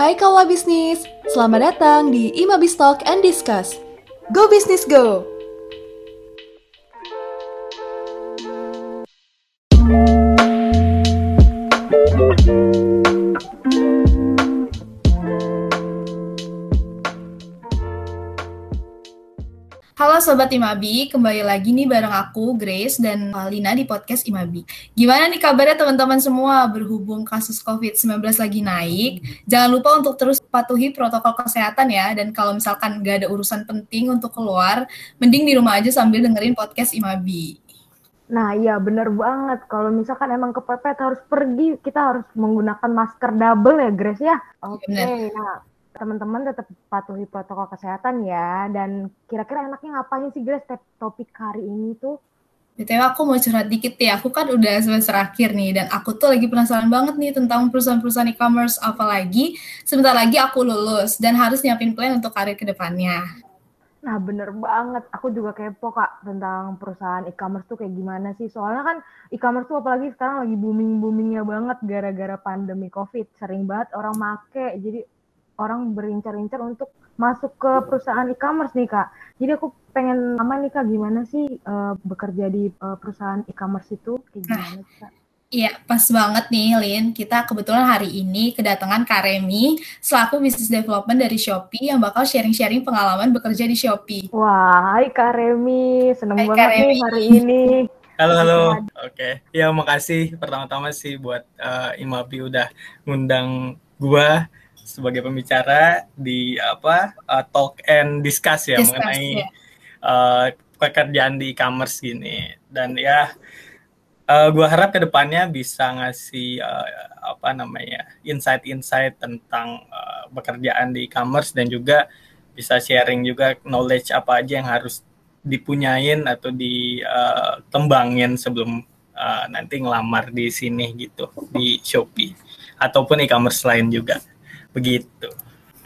Hai kaula bisnis, selamat datang di Imabis Talk and Discuss. Go Business Go! Sobat Imabi, kembali lagi nih bareng aku, Grace, dan Lina di podcast Imabi. Gimana nih kabarnya teman-teman semua? Berhubung kasus COVID-19 lagi naik, jangan lupa untuk terus patuhi protokol kesehatan ya, dan kalau misalkan gak ada urusan penting untuk keluar, mending di rumah aja sambil dengerin podcast Imabi. Nah iya bener banget, kalau misalkan emang kepepet harus pergi, kita harus menggunakan masker double ya Grace ya? Oke, okay, nah teman-teman tetap patuhi protokol kesehatan ya. Dan kira-kira enaknya ngapain sih Grace topik hari ini tuh? BTW aku mau curhat dikit ya, aku kan udah semester akhir nih, dan aku tuh lagi penasaran banget nih tentang perusahaan-perusahaan e-commerce, apalagi sebentar lagi aku lulus, dan harus nyiapin plan untuk karir ke depannya. Nah bener banget, aku juga kepo kak tentang perusahaan e-commerce tuh kayak gimana sih. Soalnya kan e-commerce tuh apalagi sekarang lagi booming-boomingnya banget gara-gara pandemi covid. Sering banget orang make, jadi orang berincar-incar untuk masuk ke perusahaan e-commerce nih kak. Jadi aku pengen nama nih kak gimana sih uh, bekerja di uh, perusahaan e-commerce itu kayak nah, gimana kak? Iya, pas banget nih, Lin. Kita kebetulan hari ini kedatangan Karemi selaku Business Development dari Shopee yang bakal sharing-sharing pengalaman bekerja di Shopee. Wah, hai Karemi. Seneng hai, banget Karemi. nih hari ini. Halo, halo. Oke. Okay. Ya, makasih pertama-tama sih buat uh, Imabi udah ngundang gua sebagai pembicara di apa uh, talk and discuss ya discuss, mengenai ya. Uh, pekerjaan di e-commerce gini. Dan ya uh, gue harap ke depannya bisa ngasih uh, apa namanya insight-insight tentang uh, pekerjaan di e-commerce dan juga bisa sharing juga knowledge apa aja yang harus dipunyain atau dikembangin uh, sebelum uh, nanti ngelamar di sini gitu di Shopee. Ataupun e-commerce lain juga begitu.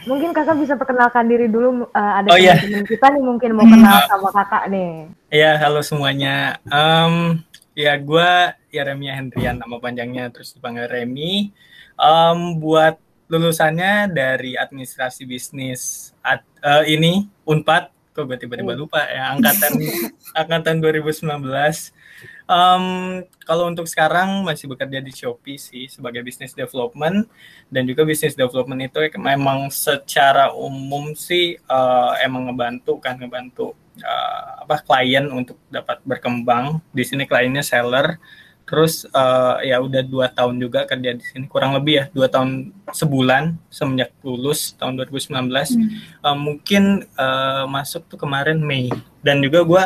Mungkin kakak bisa perkenalkan diri dulu uh, ada oh, iya. teman kita nih mungkin mau kenal hmm. sama kakak nih. Iya halo semuanya. Um, ya gue ya Remia Hendrian nama panjangnya terus dipanggil Remi. Um, buat lulusannya dari administrasi bisnis at, uh, ini Unpad. Kok gue tiba-tiba lupa ya angkatan angkatan 2019 Um, kalau untuk sekarang masih bekerja di Shopee sih sebagai business development dan juga business development itu memang secara umum sih uh, emang ngebantu kan ngebantu uh, apa klien untuk dapat berkembang. Di sini kliennya seller. Terus uh, ya udah dua tahun juga kerja di sini kurang lebih ya dua tahun sebulan semenjak lulus tahun 2019 hmm. uh, mungkin uh, masuk tuh kemarin Mei dan juga gue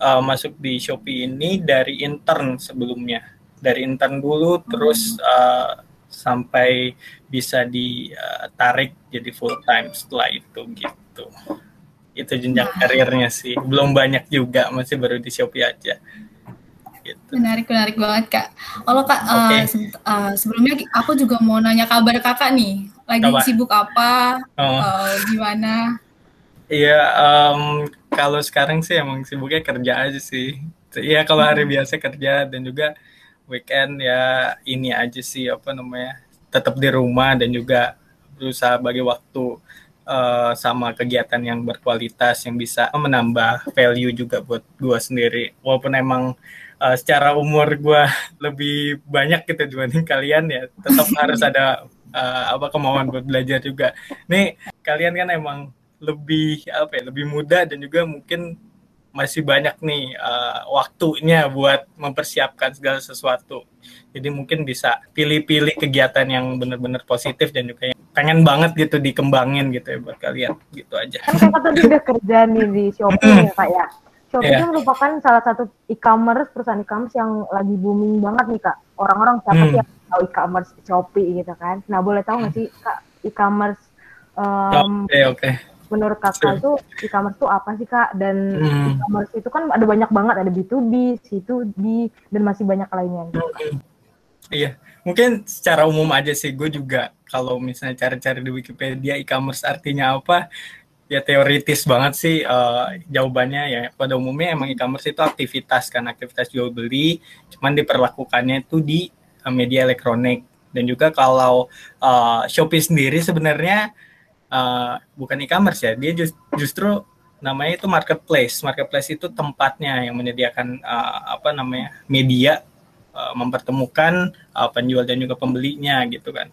uh, masuk di Shopee ini dari intern sebelumnya dari intern dulu terus uh, sampai bisa ditarik jadi full time setelah itu gitu itu jenjang nah. karirnya sih belum banyak juga masih baru di Shopee aja gitu. menarik menarik banget kak kalau kak okay. uh, se uh, sebelumnya aku juga mau nanya kabar kakak nih lagi Coba. sibuk apa oh. uh, gimana Iya, um, kalau sekarang sih emang sibuknya kerja aja sih. Iya, kalau hari hmm. biasa kerja dan juga weekend ya ini aja sih apa namanya tetap di rumah dan juga berusaha bagi waktu uh, sama kegiatan yang berkualitas yang bisa menambah value juga buat gue sendiri. Walaupun emang uh, secara umur gue lebih banyak gitu dibanding kalian ya, tetap harus ada uh, apa kemauan buat belajar juga. Nih kalian kan emang lebih apa ya lebih mudah dan juga mungkin masih banyak nih uh, waktunya buat mempersiapkan segala sesuatu. Jadi mungkin bisa pilih-pilih kegiatan yang benar-benar positif dan juga yang pengen banget gitu dikembangin gitu ya buat kalian gitu aja. Kan kakak tadi udah kerja nih di Shopee ya kak ya. Shopee yeah. kan merupakan salah satu e-commerce perusahaan e-commerce yang lagi booming banget nih kak. Orang-orang siapa hmm. sih yang tahu e-commerce Shopee gitu kan? Nah boleh tahu nggak sih kak e-commerce? Oke um, oke. Okay, okay menurut kakak itu e-commerce itu apa sih kak? Dan hmm. e-commerce itu kan ada banyak banget, ada B2B, C2B, dan masih banyak lainnya. Hmm. Iya, mungkin secara umum aja sih, gue juga kalau misalnya cari-cari di Wikipedia e-commerce artinya apa, ya teoritis banget sih uh, jawabannya ya pada umumnya emang e-commerce itu aktivitas kan aktivitas jual beli cuman diperlakukannya itu di uh, media elektronik Dan juga kalau uh, Shopee sendiri sebenarnya uh, bukan e-commerce ya, dia just, justru namanya itu marketplace. Marketplace itu tempatnya yang menyediakan uh, apa namanya media uh, mempertemukan uh, penjual dan juga pembelinya gitu kan.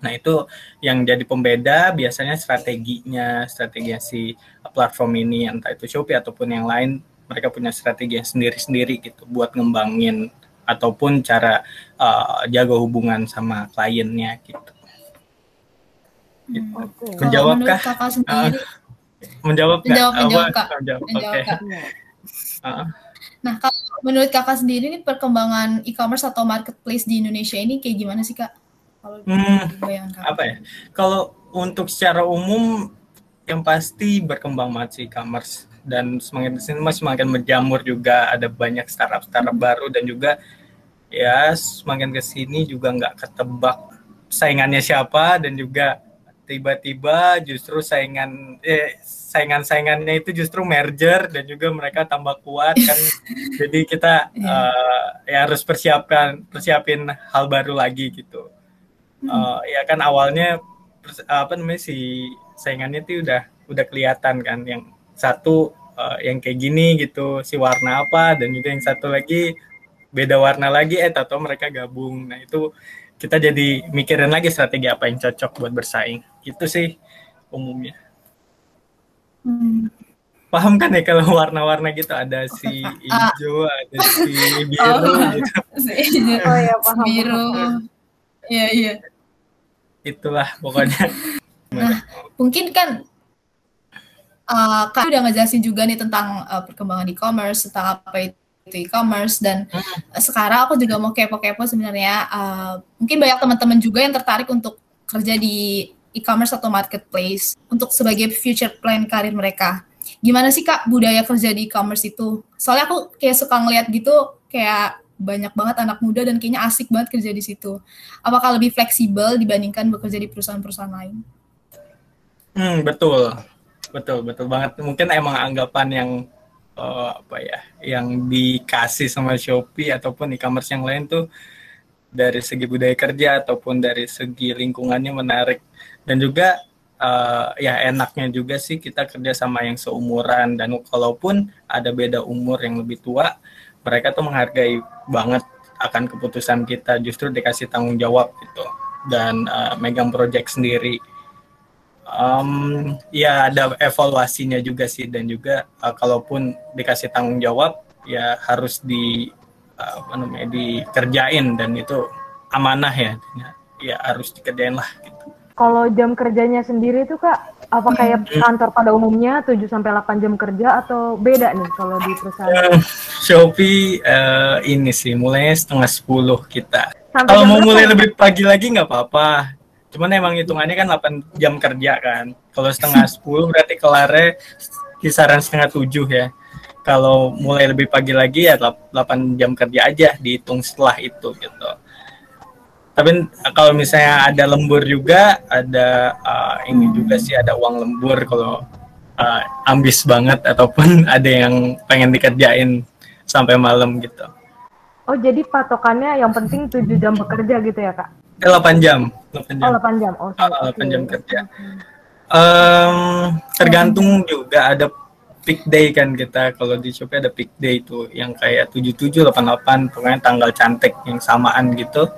Nah itu yang jadi pembeda biasanya strateginya, strateginya si platform ini entah itu Shopee ataupun yang lain mereka punya strategi yang sendiri-sendiri gitu buat ngembangin ataupun cara uh, jaga hubungan sama kliennya gitu. Gitu. Hmm. Okay. Menjawab kah? Kakak sendiri, uh, menjawab menjawab, gak? menjawab, kak. Menjawab, menjawab okay. kak. Uh. Nah, kalau menurut kakak sendiri nih perkembangan e-commerce atau marketplace di Indonesia ini kayak gimana sih kak? Kalau hmm, apa ya? Kalau untuk secara umum yang pasti berkembang banget sih e-commerce dan semakin sini masih semakin menjamur juga ada banyak startup startup hmm. baru dan juga ya semakin ke sini juga nggak ketebak saingannya siapa dan juga tiba-tiba justru saingan eh, saingan-saingannya itu justru merger dan juga mereka tambah kuat kan. Jadi kita uh, ya harus persiapkan persiapin hal baru lagi gitu. Uh, ya kan awalnya apa namanya si saingannya itu udah udah kelihatan kan. Yang satu uh, yang kayak gini gitu si warna apa dan juga yang satu lagi beda warna lagi eh atau mereka gabung. Nah itu kita jadi mikirin lagi strategi apa yang cocok buat bersaing. Itu sih umumnya. Hmm. paham kan ya kalau warna-warna gitu? Ada si hijau ada si biru oh, gitu. Oh ya paham biru. Iya iya. Itulah pokoknya. Nah mungkin kan uh, Kak udah ngejelasin juga nih tentang uh, perkembangan e-commerce, tentang apa itu e-commerce dan uh, sekarang aku juga mau kepo-kepo sebenarnya uh, mungkin banyak teman-teman juga yang tertarik untuk kerja di e-commerce atau marketplace untuk sebagai future plan karir mereka. Gimana sih Kak budaya kerja di e-commerce itu? Soalnya aku kayak suka ngeliat gitu kayak banyak banget anak muda dan kayaknya asik banget kerja di situ. Apakah lebih fleksibel dibandingkan bekerja di perusahaan-perusahaan lain? Hmm, betul betul betul banget mungkin emang anggapan yang uh, apa ya yang dikasih sama Shopee ataupun e-commerce yang lain tuh dari segi budaya kerja ataupun dari segi lingkungannya menarik. Dan juga uh, ya enaknya juga sih kita kerja sama yang seumuran. Dan kalaupun ada beda umur yang lebih tua mereka tuh menghargai banget akan keputusan kita. Justru dikasih tanggung jawab gitu. Dan uh, megang project sendiri Um, ya ada evaluasinya juga sih dan juga uh, kalaupun dikasih tanggung jawab ya harus di uh, apa namanya dikerjain dan itu amanah ya ya harus dikerjain lah gitu. Kalau jam kerjanya sendiri itu Kak apa kayak hmm. kantor pada umumnya 7 sampai 8 jam kerja atau beda nih kalau di perusahaan? Uh, Shopee uh, ini sih mulainya setengah 10 kita. Kalau mau mulai lebih pagi lagi nggak apa-apa Cuman emang hitungannya kan 8 jam kerja kan. Kalau setengah 10 berarti kelarnya kisaran setengah 7 ya. Kalau mulai lebih pagi lagi ya 8 jam kerja aja dihitung setelah itu gitu. Tapi kalau misalnya ada lembur juga, ada uh, ini juga sih ada uang lembur kalau uh, ambis banget ataupun ada yang pengen dikerjain sampai malam gitu. Oh, jadi patokannya yang penting 7 jam bekerja gitu ya, Kak? 8 jam. 8 jam. Oh, 8 jam. Oh, sorry. 8 okay. jam kerja. Um, tergantung juga ada peak day kan kita kalau di Shopee ada peak day itu yang kayak 77 88 pokoknya tanggal cantik yang samaan gitu.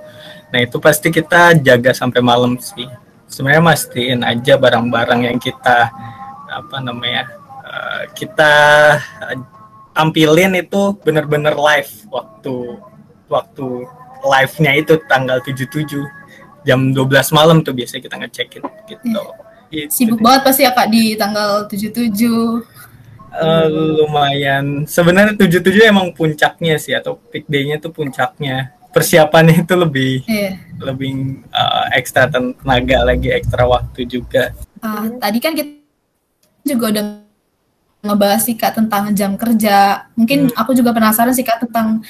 Nah, itu pasti kita jaga sampai malam sih. Sebenarnya mastiin aja barang-barang yang kita apa namanya? Uh, kita tampilin itu benar-benar live waktu waktu live-nya itu tanggal 77 jam 12 malam tuh biasanya kita ngecekin gitu. Ya. Gitu. Sibuk banget pasti ya Kak di tanggal 77. Uh, lumayan. Sebenarnya 77 emang puncaknya sih atau peak day-nya tuh puncaknya. Persiapannya itu lebih yeah. lebih uh, ekstra tenaga lagi, ekstra waktu juga. Uh, tadi kan kita juga udah ngebahas sih Kak tentang jam kerja. Mungkin hmm. aku juga penasaran sih Kak tentang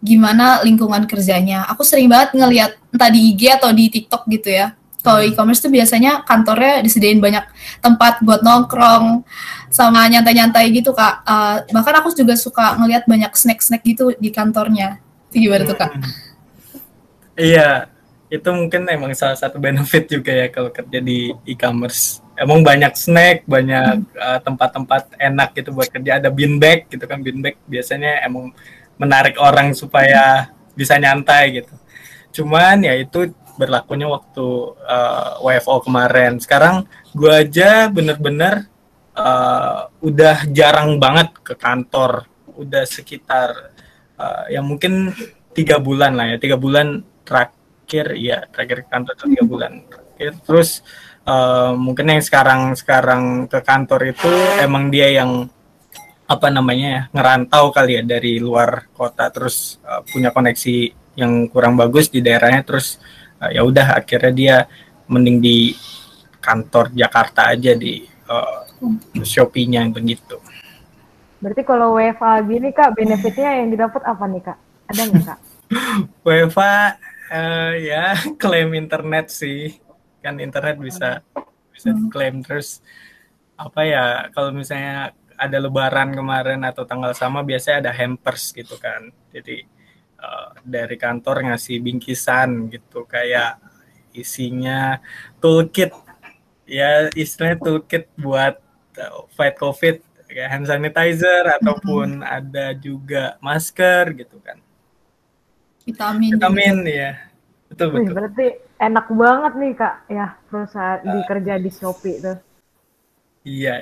gimana lingkungan kerjanya. Aku sering banget ngelihat entah di IG atau di TikTok gitu ya. Kalau hmm. e-commerce tuh biasanya kantornya disediain banyak tempat buat nongkrong sama nyantai-nyantai gitu kak. Uh, bahkan aku juga suka ngelihat banyak snack-snack gitu di kantornya. Itu gimana tuh kak? Iya, itu mungkin emang salah satu benefit juga ya kalau kerja di e-commerce. Emang banyak snack, banyak uh, tempat-tempat enak gitu buat kerja. Ada bean bag gitu kan, bean bag biasanya emang menarik orang supaya bisa nyantai gitu. Cuman ya itu berlakunya waktu uh, WFO kemarin. Sekarang gua aja bener-bener uh, udah jarang banget ke kantor. Udah sekitar uh, ya mungkin tiga bulan lah ya, tiga bulan terakhir ya terakhir kantor tiga bulan terakhir terus uh, mungkin yang sekarang sekarang ke kantor itu emang dia yang apa namanya ya ngerantau kali ya dari luar kota terus uh, punya koneksi yang kurang bagus di daerahnya terus uh, ya udah akhirnya dia mending di kantor Jakarta aja di uh, Shopee-nya begitu. Berarti kalau WFA gini kak benefitnya yang didapat apa nih kak? Ada nggak kak? WFA uh, ya klaim internet sih kan internet bisa bisa hmm. klaim terus apa ya kalau misalnya ada lebaran kemarin atau tanggal sama biasanya ada hampers gitu kan. Jadi uh, dari kantor ngasih bingkisan gitu kayak isinya toolkit. Ya istilahnya toolkit buat uh, fight covid kayak hand sanitizer ataupun ada juga masker gitu kan. Vitamin vitamin ya betul Wih, betul. berarti enak banget nih kak ya perusahaan uh, dikerja di Shopee tuh iya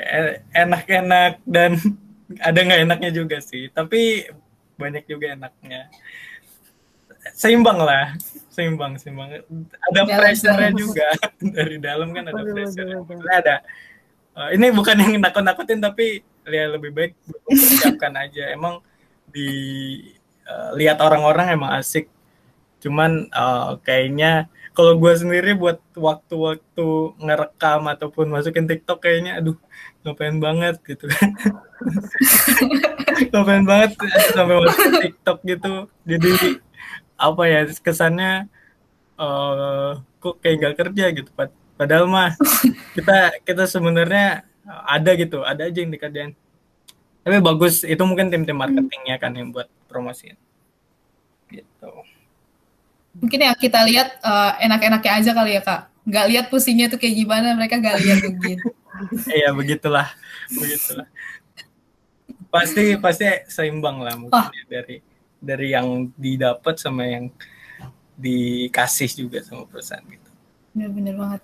enak-enak dan ada nggak enaknya juga sih tapi banyak juga enaknya. Seimbang lah seimbang seimbang. Ada pressure juga dari dalam kan ada pressure ada. Uh, ini bukan yang nakut-nakutin tapi ya lebih baik persiapkan aja. Emang di uh, lihat orang-orang emang asik cuman uh, kayaknya kalau gue sendiri buat waktu-waktu ngerekam ataupun masukin TikTok kayaknya aduh ngapain banget gitu. Kan ngapain banget sampai masuk TikTok gitu. Jadi apa ya kesannya uh, kok kayak gak kerja gitu. Padahal mah kita kita sebenarnya ada gitu ada aja yang dikerjain. Tapi bagus itu mungkin tim-tim marketingnya kan yang buat promosiin. Gitu mungkin yang kita lihat uh, enak-enaknya aja kali ya kak. Nggak lihat pusingnya tuh kayak gimana mereka nggak lihat begitu iya begitulah. Begitulah. Pasti pasti seimbang lah mungkin oh. dari dari yang didapat sama yang dikasih juga sama perusahaan gitu. Benar-benar banget.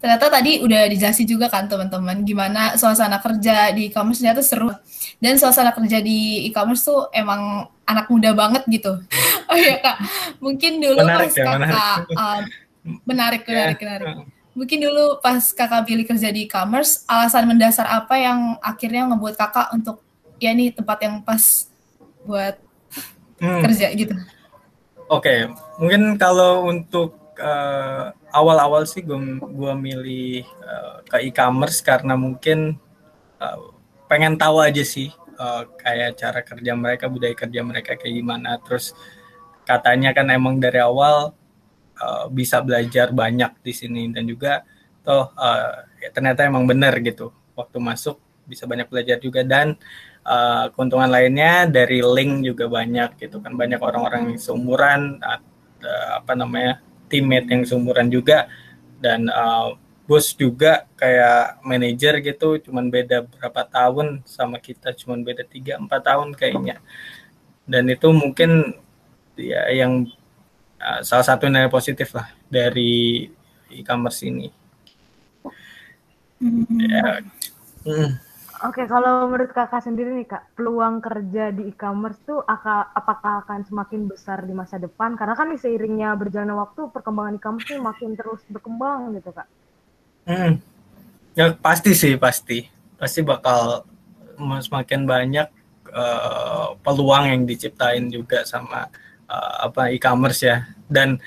Ternyata tadi udah dijelasin juga kan teman-teman gimana suasana kerja di e-commerce ternyata seru. Dan suasana kerja di e-commerce tuh emang anak muda banget gitu oh iya kak mungkin dulu menarik pas ya, kakak menarik. Uh, menarik menarik yeah. menarik mungkin dulu pas kakak pilih kerja di e-commerce alasan mendasar apa yang akhirnya ngebuat kakak untuk ya ini tempat yang pas buat hmm. kerja gitu oke okay. mungkin kalau untuk uh, awal-awal sih gue gue milih uh, ke e-commerce karena mungkin uh, pengen tahu aja sih uh, kayak cara kerja mereka budaya kerja mereka kayak gimana terus katanya kan emang dari awal uh, bisa belajar banyak di sini dan juga toh uh, ya ternyata emang benar gitu. Waktu masuk bisa banyak belajar juga dan uh, keuntungan lainnya dari link juga banyak gitu kan. Banyak orang-orang yang seumuran uh, apa namanya teammate yang seumuran juga dan uh, bos juga kayak manajer gitu cuman beda berapa tahun sama kita cuman beda tiga empat tahun kayaknya. Dan itu mungkin ya yang uh, salah satu nilai positif lah dari e-commerce ini. Hmm. Ya. Hmm. Oke, kalau menurut kakak sendiri nih kak, peluang kerja di e-commerce tuh apakah akan semakin besar di masa depan? Karena kan seiringnya berjalannya waktu, perkembangan e-commerce ini makin terus berkembang gitu kak. Hmm. Ya pasti sih, pasti. Pasti bakal semakin banyak uh, peluang yang diciptain juga sama uh, apa e-commerce ya. Dan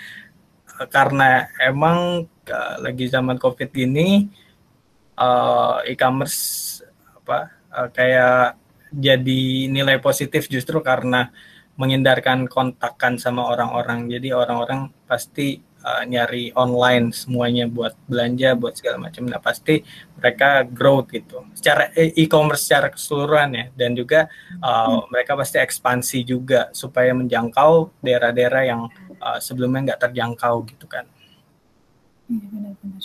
uh, karena emang uh, lagi zaman covid gini uh, e-commerce apa uh, kayak jadi nilai positif justru karena menghindarkan kontakkan sama orang-orang. Jadi orang-orang pasti uh, nyari online semuanya buat belanja buat segala macam nah pasti mereka growth gitu secara eh, e-commerce secara keseluruhan ya dan juga uh, hmm. mereka pasti ekspansi juga supaya menjangkau daerah-daerah yang uh, sebelumnya nggak terjangkau gitu kan. Iya benar-benar.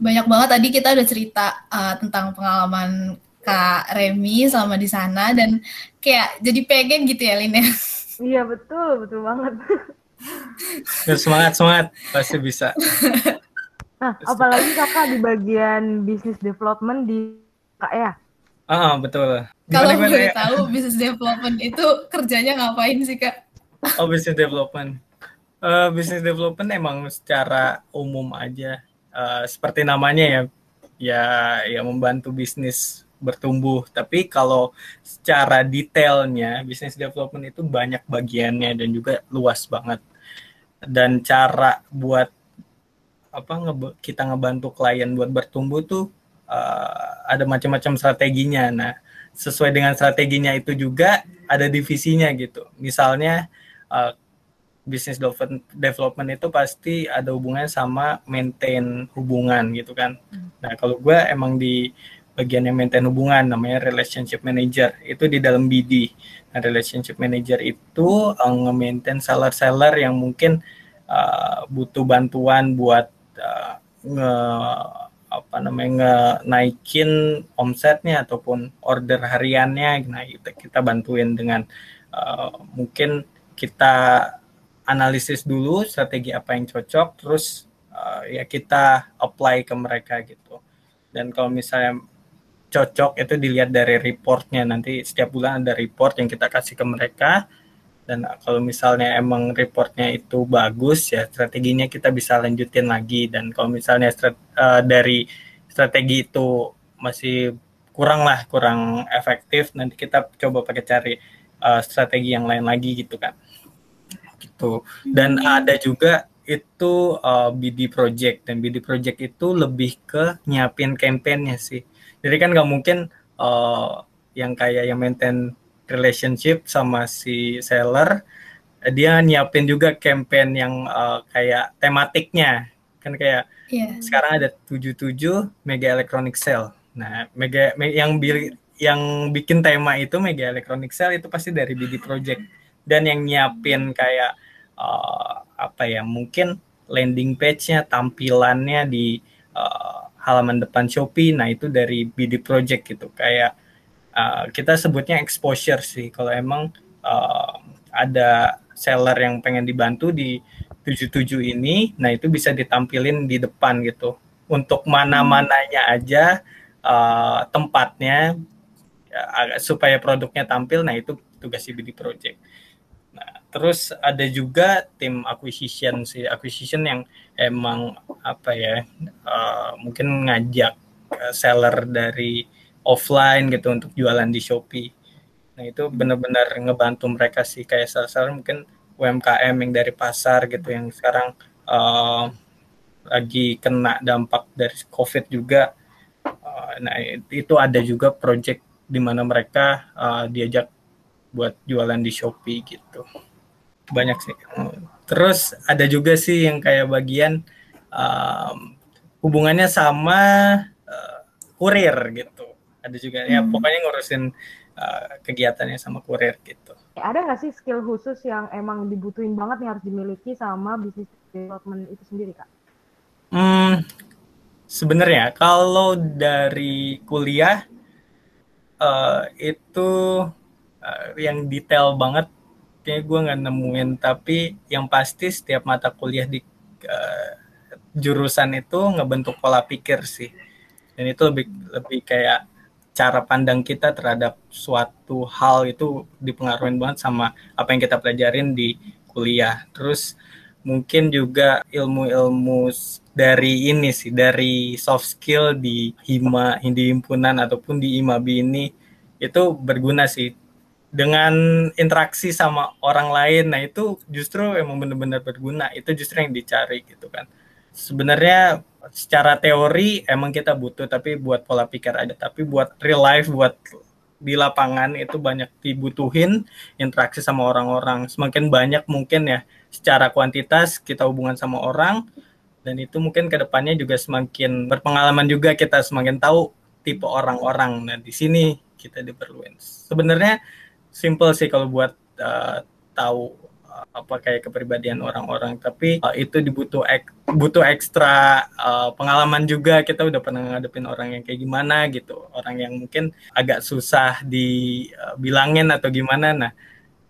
Banyak banget tadi kita udah cerita uh, tentang pengalaman Kak Remi selama di sana dan kayak jadi pengen gitu ya Lin ya. Iya betul, betul banget. Semangat semangat pasti bisa. Nah, apalagi kakak di bagian business development di kak ya? Ah betul. Kalau boleh tahu business development itu kerjanya ngapain sih Kak? Oh business development. Eh, business development emang secara umum aja Eh, seperti namanya ya, ya ya membantu bisnis bertumbuh. Tapi kalau secara detailnya business development itu banyak bagiannya dan juga luas banget. Dan cara buat apa ngebe- kita ngebantu klien buat bertumbuh tuh eh, ada macam-macam strateginya. Nah, sesuai dengan strateginya itu juga ada divisinya gitu. Misalnya uh, business development, development itu pasti ada hubungannya sama maintain hubungan gitu kan. Nah kalau gue emang di bagian yang maintain hubungan namanya relationship manager. Itu di dalam BD. Nah relationship manager itu uh, nge-maintain seller-seller yang mungkin uh, butuh bantuan buat uh, nge apa namanya nge naikin omsetnya ataupun order hariannya. Nah kita kita bantuin dengan uh, mungkin kita analisis dulu strategi apa yang cocok terus uh, ya kita apply ke mereka gitu. Dan kalau misalnya cocok itu dilihat dari reportnya. Nanti setiap bulan ada report yang kita kasih ke mereka. Dan kalau misalnya emang reportnya itu bagus ya strateginya kita bisa lanjutin lagi. Dan kalau misalnya strat, uh, dari strategi itu masih kurang lah kurang efektif nanti kita coba pakai cari uh, strategi yang lain lagi gitu kan gitu. Dan ada juga itu uh, BD project. Dan BD project itu lebih ke nyiapin campaignnya sih jadi kan nggak mungkin uh, yang kayak yang maintain relationship sama si seller dia nyiapin juga campaign yang uh, kayak tematiknya kan kayak Iya. sekarang ada 77 mega electronic sale. Nah, mega me- yang bi- yang bikin tema itu mega electronic sale itu pasti dari BD Project dan yang nyiapin kayak uh, apa ya mungkin landing page-nya tampilannya di uh, halaman depan Shopee nah itu dari BD Project gitu kayak uh, kita sebutnya exposure sih kalau emang uh, ada seller yang pengen dibantu di 77 ini, nah itu bisa ditampilin di depan gitu. Untuk mana-mananya aja uh, tempatnya ya, agak- supaya produknya tampil, nah itu tugas BD Project. Nah, terus ada juga tim acquisition sih, acquisition yang emang apa ya, uh, mungkin ngajak uh, seller dari offline gitu untuk jualan di Shopee. Nah itu benar-benar ngebantu mereka sih kayak seller-seller mungkin UMKM yang dari pasar gitu yang sekarang uh, lagi kena dampak dari COVID juga. Uh, nah itu ada juga project di mana mereka uh, diajak buat jualan di Shopee gitu. Banyak sih. Terus ada juga sih yang kayak bagian um, hubungannya sama uh, kurir gitu. Ada juga ya Hmm. pokoknya ngurusin uh, kegiatannya sama kurir gitu. Ada nggak sih skill khusus yang emang dibutuhin banget nih harus dimiliki sama business development itu sendiri kak? Hmm, sebenarnya kalau dari kuliah eh, itu eh, yang detail banget kayak gue nggak nemuin tapi yang pasti setiap mata kuliah di eh, jurusan itu ngebentuk pola pikir sih. Dan itu lebih lebih kayak cara pandang kita terhadap suatu hal itu dipengaruhi banget sama apa yang kita pelajarin di kuliah. Terus mungkin juga ilmu-ilmu dari ini sih dari soft skill di hima di himpunan ataupun di imabi ini itu berguna sih. Dengan interaksi sama orang lain nah itu justru emang benar-benar berguna. Itu justru yang dicari gitu kan sebenarnya secara teori emang kita butuh tapi buat pola pikir aja. Tapi buat real life buat di lapangan itu banyak dibutuhin interaksi sama orang-orang. Semakin banyak mungkin ya secara kuantitas kita hubungan sama orang dan itu mungkin ke depannya juga semakin berpengalaman juga kita semakin tahu tipe orang-orang. Nah di sini kita diperluin. Sebenarnya simple sih kalau buat uh, tahu apa kayak kepribadian orang-orang. Tapi uh, itu dibutuh ek, butuh ekstra uh, pengalaman juga. Kita udah pernah ngadepin orang yang kayak gimana gitu. Orang yang mungkin agak susah dibilangin atau gimana. Nah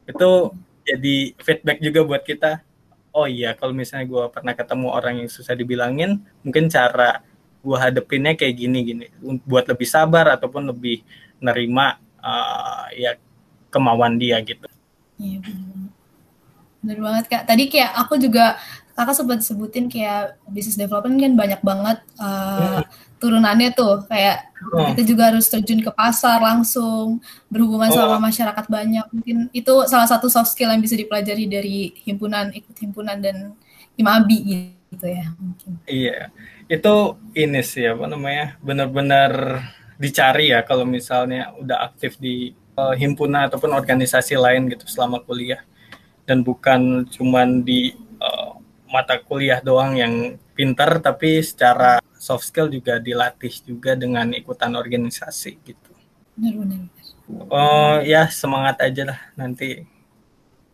itu jadi feedback juga buat kita. Oh iya kalau misalnya gue pernah ketemu orang yang susah dibilangin mungkin cara gue hadepinnya kayak gini gini. Buat lebih sabar ataupun lebih nerima uh, ya kemauan dia gitu. Iya banget kak. Tadi kayak aku juga kakak sempat sebutin kayak bisnis development kan banyak banget uh, turunannya tuh kayak hmm. kita juga harus terjun ke pasar langsung berhubungan oh. sama masyarakat banyak mungkin itu salah satu soft skill yang bisa dipelajari dari himpunan ikut himpunan dan himabi gitu ya mungkin iya itu ini sih apa namanya benar-benar dicari ya kalau misalnya udah aktif di uh, himpunan ataupun organisasi lain gitu selama kuliah dan bukan cuman di uh, mata kuliah doang yang pinter tapi secara soft skill juga dilatih juga dengan ikutan organisasi gitu. Oh ya semangat aja lah nanti.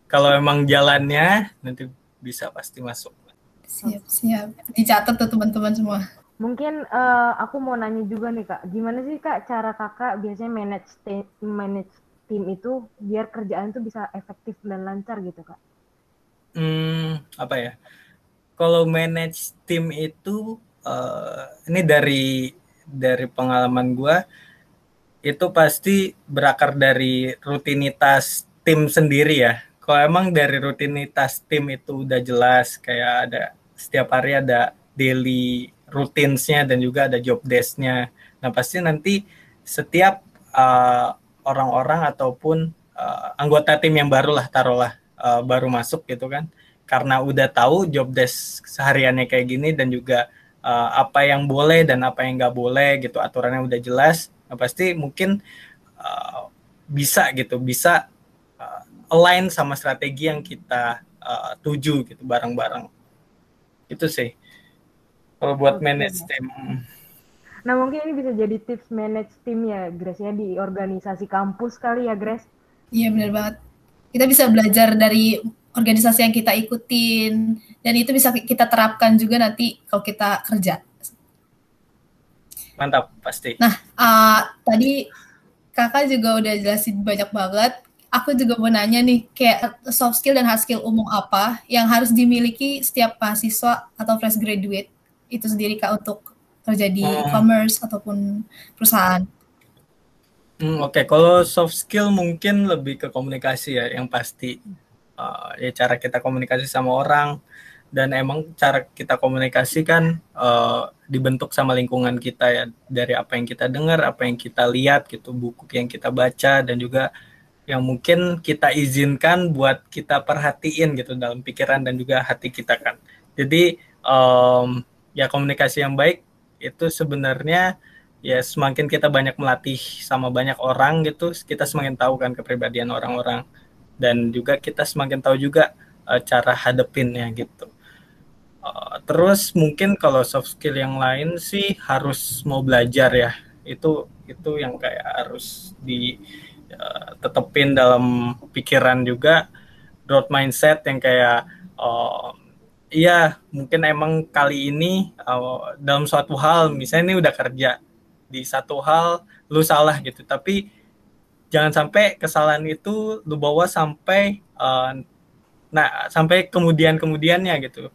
Kalau emang jalannya nanti bisa pasti masuk. Siap siap. Dicatat tuh teman-teman semua. Mungkin uh, aku mau nanya juga nih kak, gimana sih kak cara kakak biasanya manage manage tim itu biar kerjaan itu bisa efektif dan lancar gitu kak? Hmm, apa ya? kalau manage tim itu uh, ini dari dari pengalaman gue itu pasti berakar dari rutinitas tim sendiri ya. Kalau emang dari rutinitas tim itu udah jelas kayak ada setiap hari ada daily routinsnya dan juga ada job desknya. Nah pasti nanti setiap uh, orang-orang ataupun uh, anggota tim yang baru lah taruhlah uh, baru masuk gitu kan. Karena udah tahu job desk sehariannya kayak gini dan juga uh, apa yang boleh dan apa yang nggak boleh gitu aturannya udah jelas nah pasti mungkin uh, bisa gitu bisa uh, align sama strategi yang kita uh, tuju gitu bareng-bareng. Itu sih. Kalau buat okay. manage tim nah mungkin ini bisa jadi tips manage tim ya Grace ya di organisasi kampus kali ya Grace iya benar banget kita bisa belajar dari organisasi yang kita ikutin dan itu bisa kita terapkan juga nanti kalau kita kerja. Mantap pasti. Nah uh, tadi kakak juga udah jelasin banyak banget. Aku juga mau nanya nih kayak soft skill dan hard skill umum apa yang harus dimiliki setiap mahasiswa atau fresh graduate itu sendiri kak untuk kerja di hmm. e-commerce ataupun perusahaan. Hmm, Oke, okay. kalau soft skill mungkin lebih ke komunikasi ya, yang pasti uh, ya cara kita komunikasi sama orang dan emang cara kita komunikasi kan uh, dibentuk sama lingkungan kita ya dari apa yang kita dengar, apa yang kita lihat gitu, buku yang kita baca dan juga yang mungkin kita izinkan buat kita perhatiin gitu dalam pikiran dan juga hati kita kan. Jadi um, ya komunikasi yang baik itu sebenarnya ya semakin kita banyak melatih sama banyak orang gitu, kita semakin tahu kan kepribadian orang-orang dan juga kita semakin tahu juga uh, cara hadepinnya gitu. Uh, terus mungkin kalau soft skill yang lain sih harus mau belajar ya. Itu itu yang kayak harus di uh, tetepin dalam pikiran juga growth mindset yang kayak uh, iya mungkin emang kali ini uh, dalam suatu hal misalnya ini udah kerja di satu hal lu salah gitu. Tapi jangan sampai kesalahan itu lu bawa sampai uh, nah sampai kemudian kemudiannya gitu.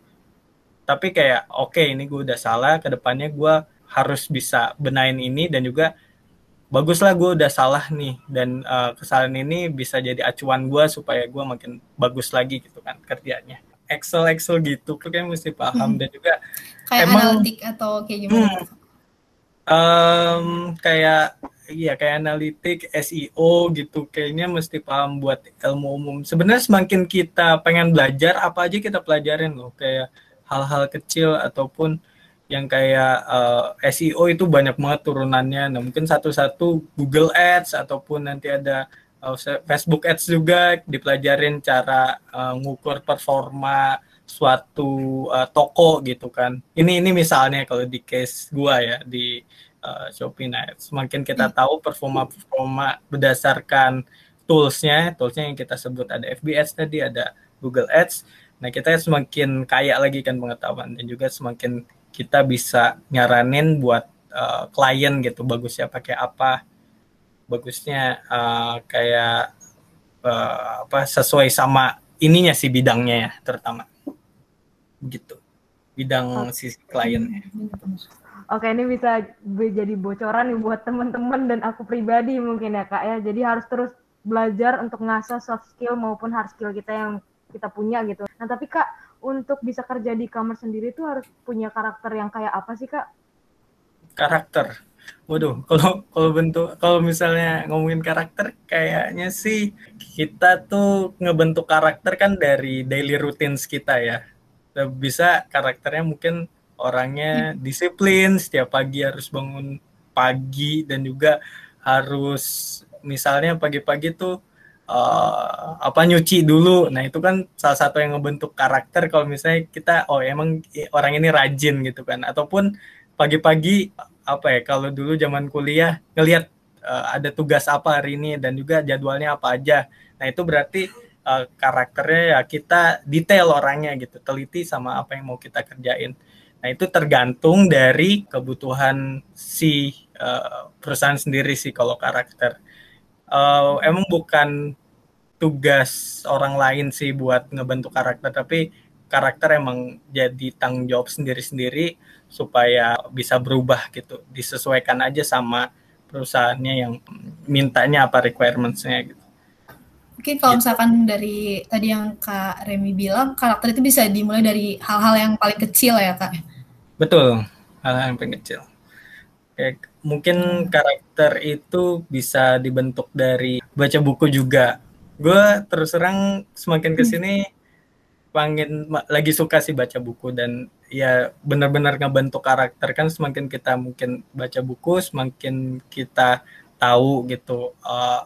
Tapi kayak oke okay, ini gue udah salah ke depannya gue harus bisa benain ini dan juga baguslah gue udah salah nih dan uh, kesalahan ini bisa jadi acuan gue supaya gue makin bagus lagi gitu kan kerjanya Excel Excel gitu tuh kayak mesti paham hmm. dan juga kayak emang, analitik atau kayak gimana? Hmm, um, kayak iya kayak analitik SEO gitu kayaknya mesti paham buat ilmu umum. Sebenarnya semakin kita pengen belajar apa aja kita pelajarin loh. Kayak hal-hal kecil ataupun yang kayak uh, eh, SEO itu banyak banget turunannya. Nah mungkin satu-satu Google Ads ataupun nanti ada Facebook Ads juga dipelajarin cara uh, ngukur performa suatu uh, toko gitu kan. Ini ini misalnya kalau di case gua ya di uh, Shopee. Nah, semakin kita hmm. tahu performa-performa berdasarkan toolsnya, toolsnya yang kita sebut ada FBS tadi, ada Google Ads. Nah, kita semakin kaya lagi kan pengetahuan dan juga semakin kita bisa nyaranin buat uh, klien gitu bagusnya pakai apa bagusnya uh, kayak uh, apa sesuai sama ininya sih bidangnya ya terutama gitu bidang oh. sisi kliennya. Oke, ini bisa jadi bocoran nih buat teman-teman dan aku pribadi mungkin ya kak ya. Jadi harus terus belajar untuk ngasah soft skill maupun hard skill kita yang kita punya gitu. Nah tapi kak untuk bisa kerja di e-commerce sendiri tuh harus punya karakter yang kayak apa sih kak? Karakter. Waduh, kalau kalau bentuk kalau misalnya ngomongin karakter kayaknya sih kita tuh ngebentuk karakter kan dari daily routines kita ya. Bisa karakternya mungkin orangnya disiplin, setiap pagi harus bangun pagi dan juga harus misalnya pagi-pagi tuh uh, apa nyuci dulu. Nah, itu kan salah satu yang ngebentuk karakter kalau misalnya kita oh emang orang ini rajin gitu kan. Ataupun pagi-pagi apa ya kalau dulu zaman kuliah ngelihat uh, ada tugas apa hari ini dan juga jadwalnya apa aja. Nah, itu berarti uh, karakternya ya kita detail orangnya gitu, teliti sama apa yang mau kita kerjain. Nah, itu tergantung dari kebutuhan si uh, perusahaan sendiri sih kalau karakter uh, emang bukan tugas orang lain sih buat ngebentuk karakter tapi karakter emang jadi tanggung jawab sendiri-sendiri supaya bisa berubah gitu disesuaikan aja sama perusahaannya yang mintanya apa requirementsnya gitu. Mungkin kalau gitu. misalkan dari tadi yang Kak Remi bilang karakter itu bisa dimulai dari hal-hal yang paling kecil ya Kak. Betul, hal-hal yang paling kecil. Kayak mungkin karakter itu bisa dibentuk dari baca buku juga. Gue terus terang semakin ke sini pengen lagi suka sih baca buku dan ya benar-benar ngebentuk karakter kan semakin kita mungkin baca buku semakin kita tahu gitu uh,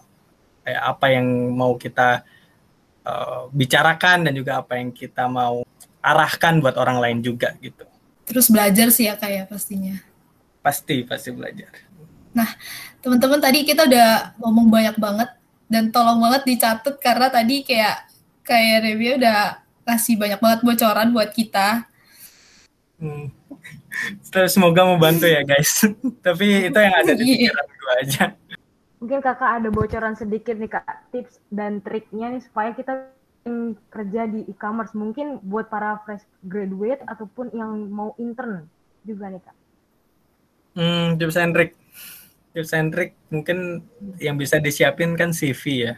kayak apa yang mau kita uh, bicarakan dan juga apa yang kita mau arahkan buat orang lain juga gitu. Terus belajar sih ya kayak ya, pastinya. Pasti, pasti belajar. Nah, teman-teman tadi kita udah ngomong banyak banget dan tolong banget dicatat karena tadi kayak kayak review udah kasih banyak banget bocoran buat kita. Hmm. Semoga membantu ya guys. Tapi itu yang ada di iya. pikiran gue aja. Mungkin kakak ada bocoran sedikit nih kak, tips dan triknya nih supaya kita kerja di e-commerce mungkin buat para fresh graduate ataupun yang mau intern juga nih kak. Hmm, tips and trick. Tips and trick mungkin yang bisa disiapin kan CV ya.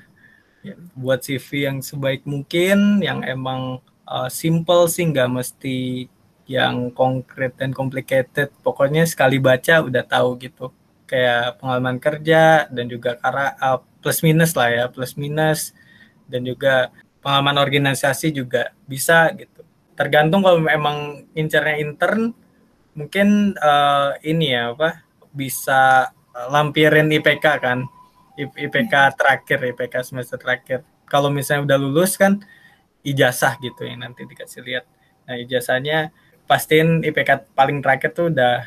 Buat CV yang sebaik mungkin, yang emang uh, simple sih nggak mesti yang konkret dan complicated. Pokoknya sekali baca udah tahu gitu. Kayak pengalaman kerja dan juga karena uh, plus minus lah ya, plus minus dan juga pengalaman organisasi juga bisa gitu. Tergantung kalau memang incernya intern mungkin uh, ini ya apa bisa lampirin IPK kan IPK terakhir IPK semester terakhir kalau misalnya udah lulus kan ijazah gitu yang nanti dikasih lihat nah ijazahnya pastiin IPK paling terakhir tuh udah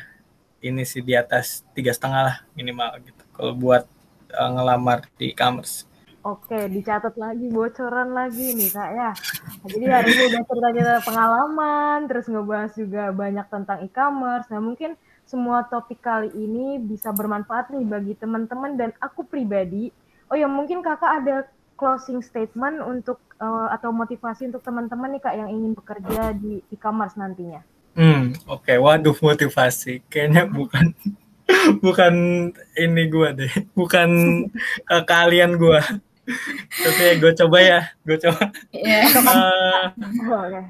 ini sih di atas tiga setengah lah minimal gitu kalau buat uh, ngelamar di e-commerce Oke, dicatat lagi, bocoran lagi nih kak ya. Jadi hari ini udah cerita-cerita pengalaman, terus ngebahas juga banyak tentang e-commerce. Nah mungkin semua topik kali ini bisa bermanfaat nih bagi teman-teman dan aku pribadi. Oh ya mungkin kakak ada closing statement untuk uh, atau motivasi untuk teman-teman nih kak yang ingin bekerja di e-commerce nantinya. Hmm, oke. Okay. Waduh, motivasi. Kayaknya bukan bukan ini gua deh, bukan uh, kalian gua. Tapi gue coba ya, gue coba. Iya. uh,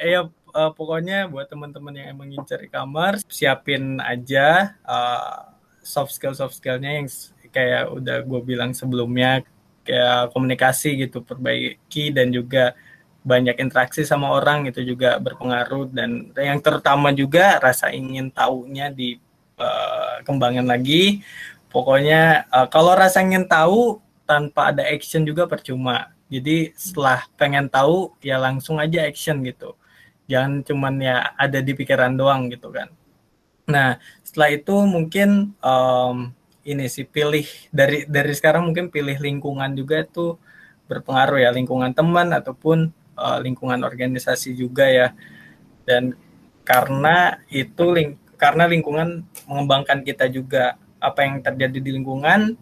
ya uh, pokoknya buat teman-teman yang emang ngincer e-commerce, siapin aja uh, soft skill soft skillnya yang kayak udah gue bilang sebelumnya kayak komunikasi gitu perbaiki dan juga banyak interaksi sama orang itu juga berpengaruh dan yang terutama juga rasa ingin tahunya di uh, lagi pokoknya kalau rasa ingin tahu tanpa ada action juga percuma. Jadi setelah pengen tahu ya langsung aja action gitu. Jangan cuman ya ada di pikiran doang gitu kan. Nah setelah itu mungkin um, ini sih pilih dari dari sekarang mungkin pilih lingkungan juga itu berpengaruh ya lingkungan teman ataupun uh, lingkungan organisasi juga ya. Dan karena itu ling karena lingkungan mengembangkan kita juga apa yang terjadi di lingkungan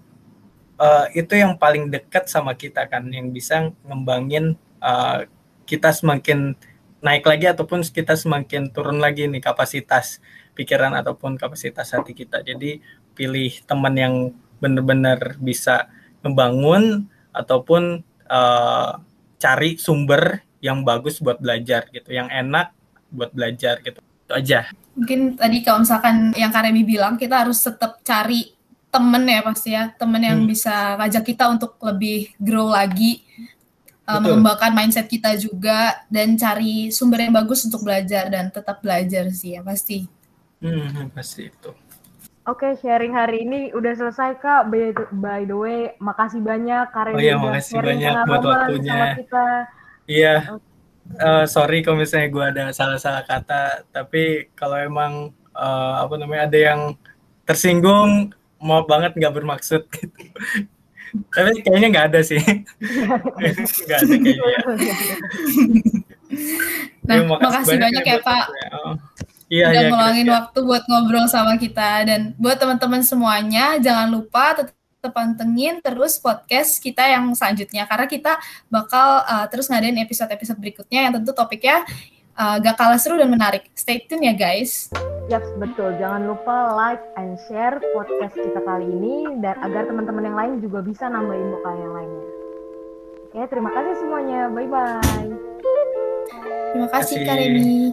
uh, itu yang paling dekat sama kita kan yang bisa ngembangin uh, kita semakin naik lagi ataupun kita semakin turun lagi nih kapasitas pikiran ataupun kapasitas hati kita. Jadi pilih teman yang benar-benar bisa membangun ataupun uh, cari sumber yang bagus buat belajar gitu, yang enak buat belajar gitu. Itu aja. Mungkin tadi kalau misalkan yang Karemi bilang kita harus tetap cari temen ya pasti ya, temen yang hmm. bisa ngajak kita untuk lebih grow lagi uh, mengembangkan mindset kita juga dan cari sumber yang bagus untuk belajar dan tetap belajar sih ya pasti. Hmm, pasti itu. Oke, okay, sharing hari ini udah selesai Kak. By, by the way, makasih banyak karena oh, iya, udah makasih sharing banyak buat waktunya. Sama kita. Iya. Uh, sorry kalau misalnya gue ada salah-salah kata, tapi kalau emang uh, apa namanya ada yang tersinggung, mau banget nggak bermaksud gitu. Tapi kayaknya nggak ada sih. nggak ada kayaknya. nah, ya, makasih, makasih banyak, ya Pak. Oh. Iya, udah iya, meluangin waktu buat ngobrol sama kita dan buat teman-teman semuanya jangan lupa tetap pantengin terus podcast kita yang selanjutnya karena kita bakal uh, terus ngadain episode-episode berikutnya yang tentu topiknya uh, gak kalah seru dan menarik. Stay tune ya guys. Yap, betul. Jangan lupa like and share podcast kita kali ini dan agar teman-teman yang lain juga bisa nambahin muka yang lainnya. Oke, terima kasih semuanya. Bye-bye. Terima kasih, Kak Reni.